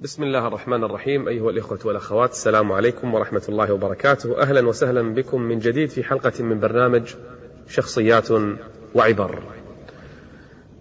بسم الله الرحمن الرحيم أيها الإخوة والأخوات السلام عليكم ورحمة الله وبركاته أهلا وسهلا بكم من جديد في حلقة من برنامج شخصيات وعبر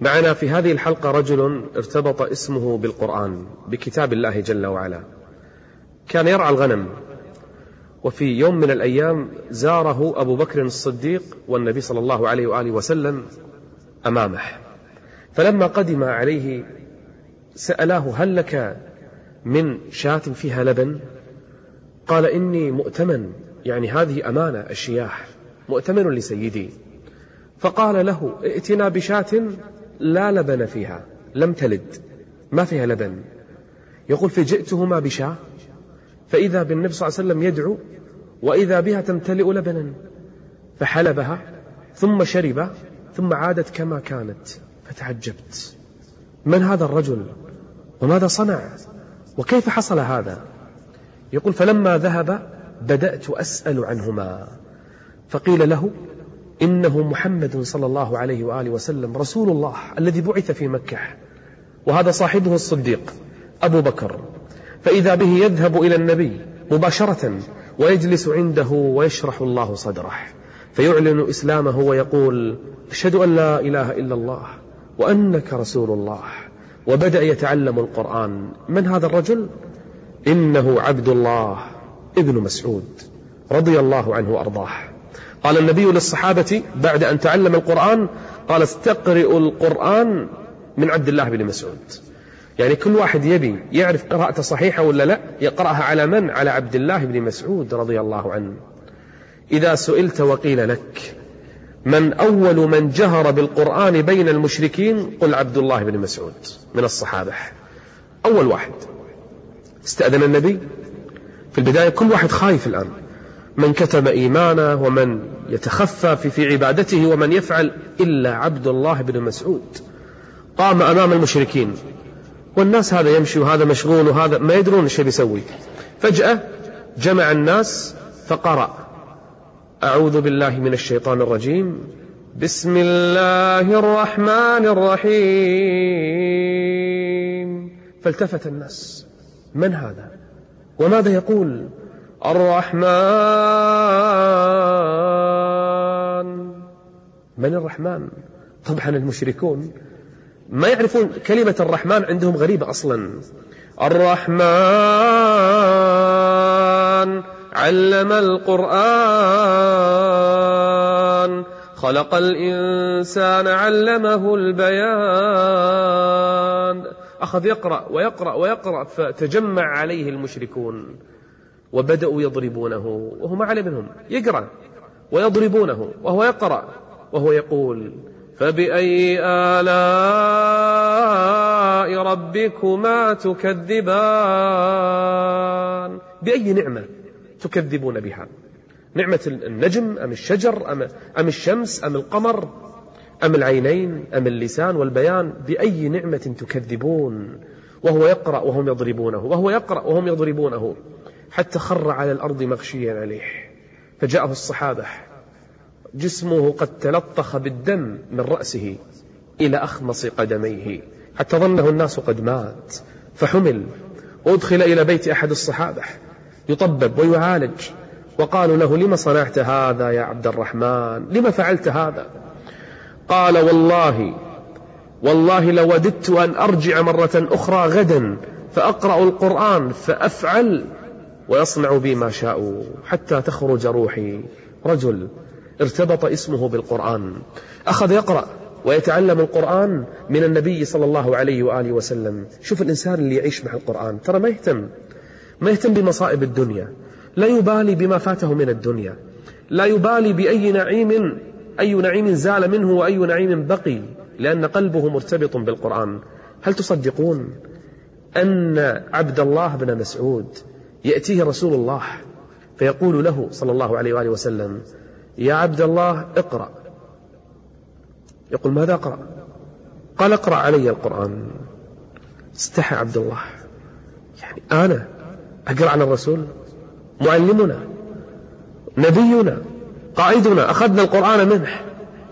معنا في هذه الحلقة رجل ارتبط اسمه بالقرآن بكتاب الله جل وعلا كان يرعى الغنم وفي يوم من الأيام زاره أبو بكر الصديق والنبي صلى الله عليه وآله وسلم أمامه فلما قدم عليه سألاه هل لك من شاة فيها لبن؟ قال إني مؤتمن يعني هذه أمانة الشياح مؤتمن لسيدي. فقال له ائتنا بشاة لا لبن فيها لم تلد ما فيها لبن. يقول فجئتهما بشاة فإذا بالنبي صلى الله عليه وسلم يدعو وإذا بها تمتلئ لبنا. فحلبها ثم شرب ثم عادت كما كانت فتعجبت. من هذا الرجل؟ وماذا صنع؟ وكيف حصل هذا؟ يقول فلما ذهب بدأت أسأل عنهما فقيل له إنه محمد صلى الله عليه وآله وسلم رسول الله الذي بعث في مكة وهذا صاحبه الصديق أبو بكر. فإذا به يذهب إلى النبي مباشرة ويجلس عنده ويشرح الله صدره فيعلن إسلامه ويقول أشهد أن لا إله إلا الله وأنك رسول الله. وبدأ يتعلم القرآن من هذا الرجل؟ إنه عبد الله ابن مسعود رضي الله عنه وأرضاه قال النبي للصحابة بعد أن تعلم القرآن قال استقرئوا القرآن من عبد الله بن مسعود يعني كل واحد يبي يعرف قراءته صحيحة ولا لا يقرأها على من؟ على عبد الله بن مسعود رضي الله عنه إذا سئلت وقيل لك من أول من جهر بالقرآن بين المشركين قل عبد الله بن مسعود من الصحابة. أول واحد. استأذن النبي. في البداية كل واحد خايف الآن. من كتب إيمانه ومن يتخفى في, في عبادته ومن يفعل إلا عبد الله بن مسعود. قام أمام المشركين. والناس هذا يمشي وهذا مشغول وهذا ما يدرون إيش بيسوي فجأة جمع الناس فقرأ. أعوذ بالله من الشيطان الرجيم. بسم الله الرحمن الرحيم. فالتفت الناس. من هذا؟ وماذا يقول الرحمن؟ من الرحمن؟ طبعا المشركون ما يعرفون كلمة الرحمن عندهم غريبة أصلا. الرحمن علم القرآن. خلق الإنسان علمه البيان. أخذ يقرأ ويقرأ ويقرأ فتجمع عليه المشركون. وبدأوا يضربونه وهو ما عليه منهم. يقرأ ويضربونه وهو يقرأ وهو يقول فبأي آلاء ربكما تكذبان؟ بأي نعمة؟ تكذبون بها. نعمة النجم أم الشجر أم, أم الشمس أم القمر أم العينين أم اللسان والبيان؟ بأي نعمة تكذبون؟ وهو يقرأ وهم يضربونه وهو يقرأ وهم يضربونه. حتى خر على الأرض مغشيا عليه فجاءه الصحابة. جسمه قد تلطخ بالدم من رأسه إلى أخمص قدميه. حتى ظنه الناس قد مات فحمل. وأدخل إلى بيت أحد الصحابة. يطبب ويعالج. وقالوا له لم صنعت هذا يا عبد الرحمن؟ لم فعلت هذا؟ قال والله والله لوددت أن أرجع مرة أخرى غدا فأقرأ القرآن فأفعل ويصنع بي ما شاءوا حتى تخرج روحي. رجل ارتبط اسمه بالقرآن. أخذ يقرأ ويتعلم القرآن من النبي صلى الله عليه وآله وسلم. شوف الإنسان اللي يعيش مع القرآن. ترى ما يهتم. ما يهتم بمصائب الدنيا. لا يبالي بما فاته من الدنيا. لا يبالي بأي نعيم أي نعيم زال منه وأي نعيم بقي لأن قلبه مرتبط بالقرآن. هل تصدقون أن عبد الله بن مسعود يأتيه رسول الله فيقول له صلى الله عليه وآله وسلم يا عبد الله اقرأ. يقول ماذا أقرأ؟ قال اقرأ علي القرآن. استحى عبد الله. يعني أنا أقرأ عن الرسول معلمنا نبينا قائدنا أخذنا القرآن منه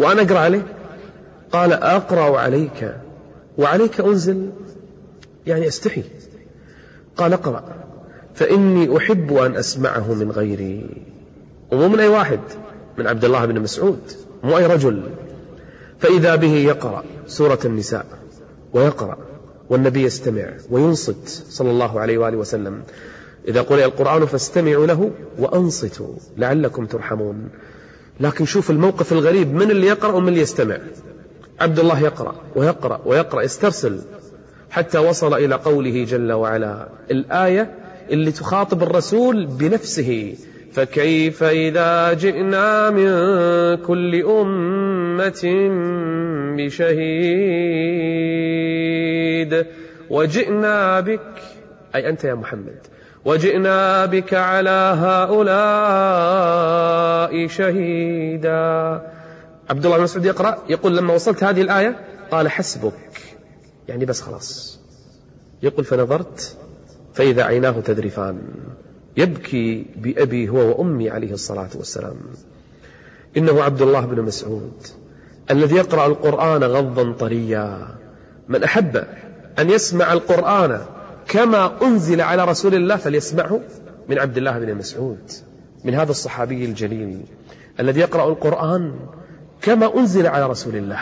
وأنا أقرأ عليه. قال أقرأ عليك وعليك أنزل يعني أستحي. قال اقرأ فإني أحب أن أسمعه من غيري. ومو من أي واحد من عبد الله بن مسعود مو أي رجل. فإذا به يقرأ سورة النساء ويقرأ والنبي يستمع وينصت صلى الله عليه وآله وسلم. إذا قرئ القرآن فاستمعوا له وأنصتوا لعلكم ترحمون. لكن شوف الموقف الغريب من اللي يقرأ ومن اللي يستمع؟ عبد الله يقرأ ويقرأ ويقرأ يسترسل. حتى وصل إلى قوله جل وعلا الآية اللي تخاطب الرسول بنفسه فكيف إذا جئنا من كل أمة بشهيد؟ وجئنا بك أي أنت يا محمد. وجئنا بك على هؤلاء شهيدا. عبد الله بن مسعود يقرأ يقول لما وصلت هذه الآية قال حسبك. يعني بس خلاص. يقول فنظرت فإذا عيناه تذرفان. يبكي بأبي هو وأمي عليه الصلاة والسلام. إنه عبد الله بن مسعود الذي يقرأ القرآن غضا طريا. من أحب أن يسمع القرآن كما أنزل على رسول الله فليسمعه من عبد الله بن مسعود من هذا الصحابي الجليل الذي يقرأ القرآن كما أنزل على رسول الله.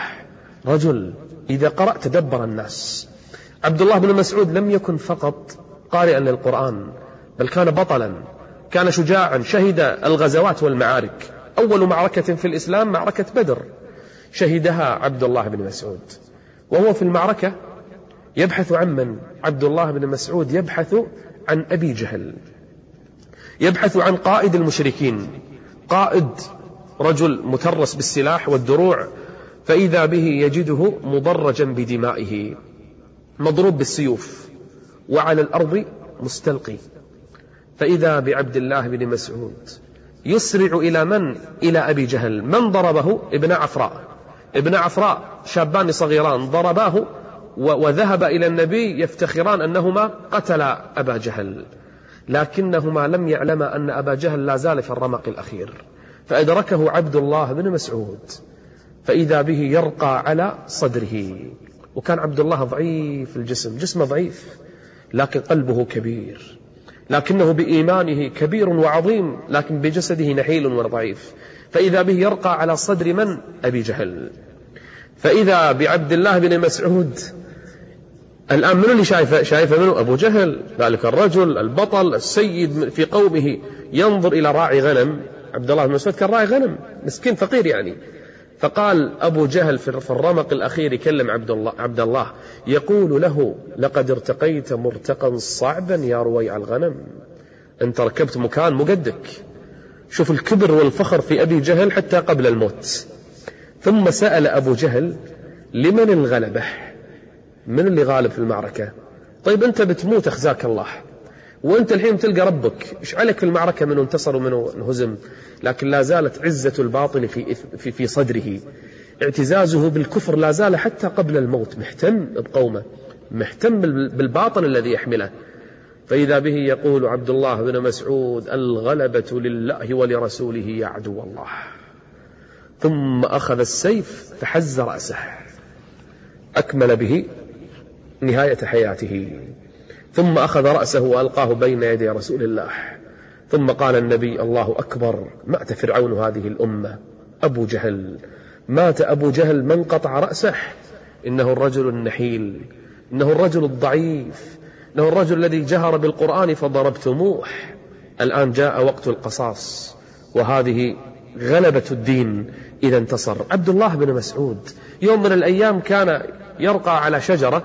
رجل إذا قرأ تدبر الناس. عبد الله بن مسعود لم يكن فقط قارئا للقرآن بل كان بطلا كان شجاعا شهد الغزوات والمعارك. أول معركة في الإسلام معركة بدر شهدها عبد الله بن مسعود. وهو في المعركة يبحث عن من؟ عبد الله بن مسعود يبحث عن أبي جهل. يبحث عن قائد المشركين. قائد رجل مترس بالسلاح والدروع فإذا به يجده مضرجا بدمائه. مضروب بالسيوف وعلى الأرض مستلقي. فإذا بعبد الله بن مسعود يسرع إلى من؟ إلى أبي جهل. من ضربه؟ ابن عفراء. ابن عفراء شابان صغيران ضرباه وذهب إلى النبي يفتخران أنهما قتلا أبا جهل. لكنهما لم يعلما أن أبا جهل لا زال في الرمق الأخير. فأدركه عبد الله بن مسعود. فإذا به يرقى على صدره. وكان عبد الله ضعيف الجسم جسمه ضعيف لكن قلبه كبير. لكنه بإيمانه كبير وعظيم لكن بجسده نحيل وضعيف. فإذا به يرقى على صدر من؟ أبي جهل. فإذا بعبد الله بن مسعود الآن من اللي شايفه؟ شايفه منه أبو جهل ذلك الرجل البطل السيد في قومه. ينظر إلى راعي غنم. عبد الله بن مسعود كان راعي غنم مسكين فقير يعني. فقال أبو جهل في الرمق الأخير يكلم عبد الله, عبد الله يقول له لقد ارتقيت مرتقا صعبا يا رويع الغنم. أنت ركبت مكان مقدك شوف الكبر والفخر في أبي جهل حتى قبل الموت. ثم سأل أبو جهل لمن الغلبة؟ من اللي غالب في المعركة؟ طيب أنت بتموت أخزاك الله. وأنت الحين تلقى ربك إيش عليك في المعركة؟ منه انتصر ومنه انهزم لكن لا زالت عزة الباطل في, في, في صدره. اعتزازه بالكفر لا زال حتى قبل الموت. محتم بقومه. محتم بالباطل الذي يحمله. فإذا به يقول عبد الله بن مسعود الغلبة لله ولرسوله يا عدو الله. ثم أخذ السيف فحز رأسه. أكمل به. نهاية حياته. ثم أخذ رأسه وألقاه بين يدي رسول الله. ثم قال النبي الله أكبر مات فرعون هذه الأمة. أبو جهل مات أبو جهل من قطع رأسه؟ إنه الرجل النحيل إنه الرجل الضعيف إنه الرجل الذي جهر بالقرآن فضربتموه. الآن جاء وقت القصاص وهذه غلبة الدين إذا انتصر. عبد الله بن مسعود يوم من الأيام كان يرقى على شجرة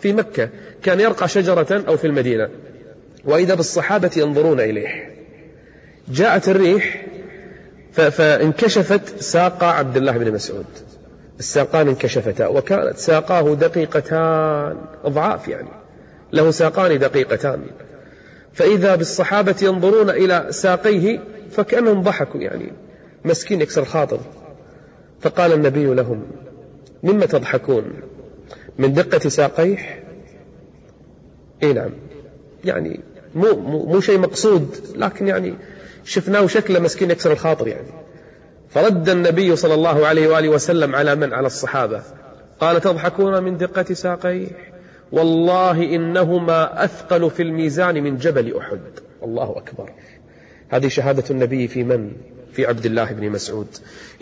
في مكة كان يرقى شجرة أو في المدينة. وإذا بالصحابة ينظرون إليه. جاءت الريح فانكشفت ساق عبد الله بن مسعود. الساقان انكشفتا وكانت ساقاه دقيقتان أضعاف يعني. له ساقان دقيقتان. فإذا بالصحابة ينظرون إلى ساقيه فكأنهم ضحكوا يعني. مسكين يكسر الخاطر. فقال النبي لهم مما تضحكون؟ من دقة ساقيه؟ إي نعم. يعني مو, مو, مو شيء مقصود لكن يعني شفناه شكله مسكين يكسر الخاطر يعني. فرد النبي صلى الله عليه وآله وسلم على من؟ على الصحابة. قال تضحكون من دقة ساقيه؟ والله إنهما أثقل في الميزان من جبل أحد. الله أكبر. هذه شهادة النبي في من؟ في عبد الله بن مسعود.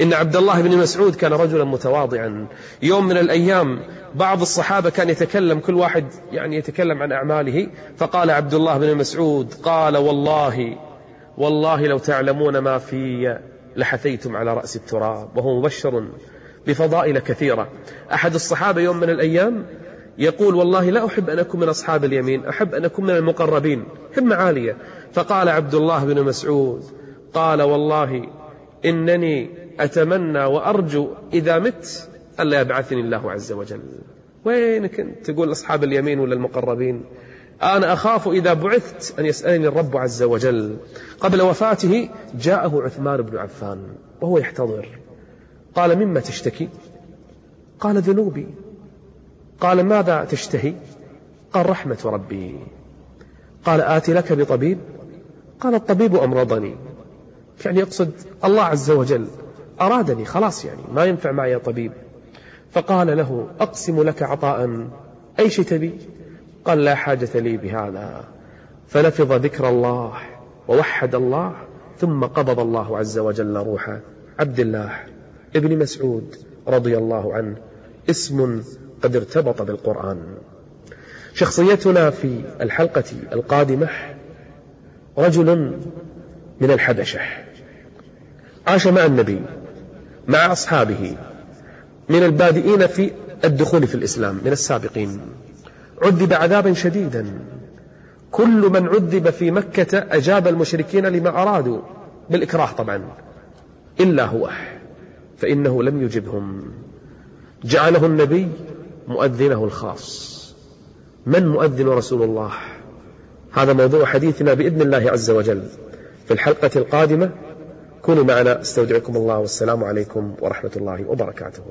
إن عبد الله بن مسعود كان رجلا متواضعا. يوم من الأيام بعض الصحابة كان يتكلم كل واحد يعني يتكلم عن أعماله. فقال عبد الله بن مسعود قال والله والله لو تعلمون ما في لحثيتم على رأس التراب وهو مبشر بفضائل كثيرة. أحد الصحابة يوم من الأيام يقول والله لا أحب أن أكون من أصحاب اليمين أحب أن أكون من المقربين. همة عالية فقال عبد الله بن مسعود قال والله إنني أتمنى وأرجو إذا مت ألا يبعثني الله عز وجل. وينك أنت؟ تقول أصحاب اليمين ولا المقربين؟ أنا أخاف إذا بعثت أن يسألني الرب عز وجل. قبل وفاته جاءه عثمان بن عفان وهو يحتضر. قال مما تشتكي؟ قال ذنوبي. قال ماذا تشتهي؟ قال رحمة ربي. قال آتي لك بطبيب؟ قال الطبيب أمرضني. يعني يقصد الله عز وجل. أرادني خلاص يعني ما ينفع معي طبيب. فقال له أقسم لك عطاء. أي شيء تبي؟ قال لا حاجة لي بهذا. فلفظ ذكر الله ووحد الله ثم قبض الله عز وجل روح عبد الله ابن مسعود رضي الله عنه. اسم قد ارتبط بالقرآن. شخصيتنا في الحلقة القادمة رجل من الحبشة. عاش مع النبي مع أصحابه من البادئين في الدخول في الإسلام من السابقين. عذب عذابا شديدا. كل من عذب في مكة أجاب المشركين لما أرادوا بالإكراه طبعا. إلا هو فإنه لم يجبهم. جعله النبي مؤذنه الخاص. من مؤذن رسول الله؟ هذا موضوع حديثنا بإذن الله عز وجل. في الحلقة القادمة كونوا معنا. استودعكم الله والسلام عليكم ورحمة الله وبركاته.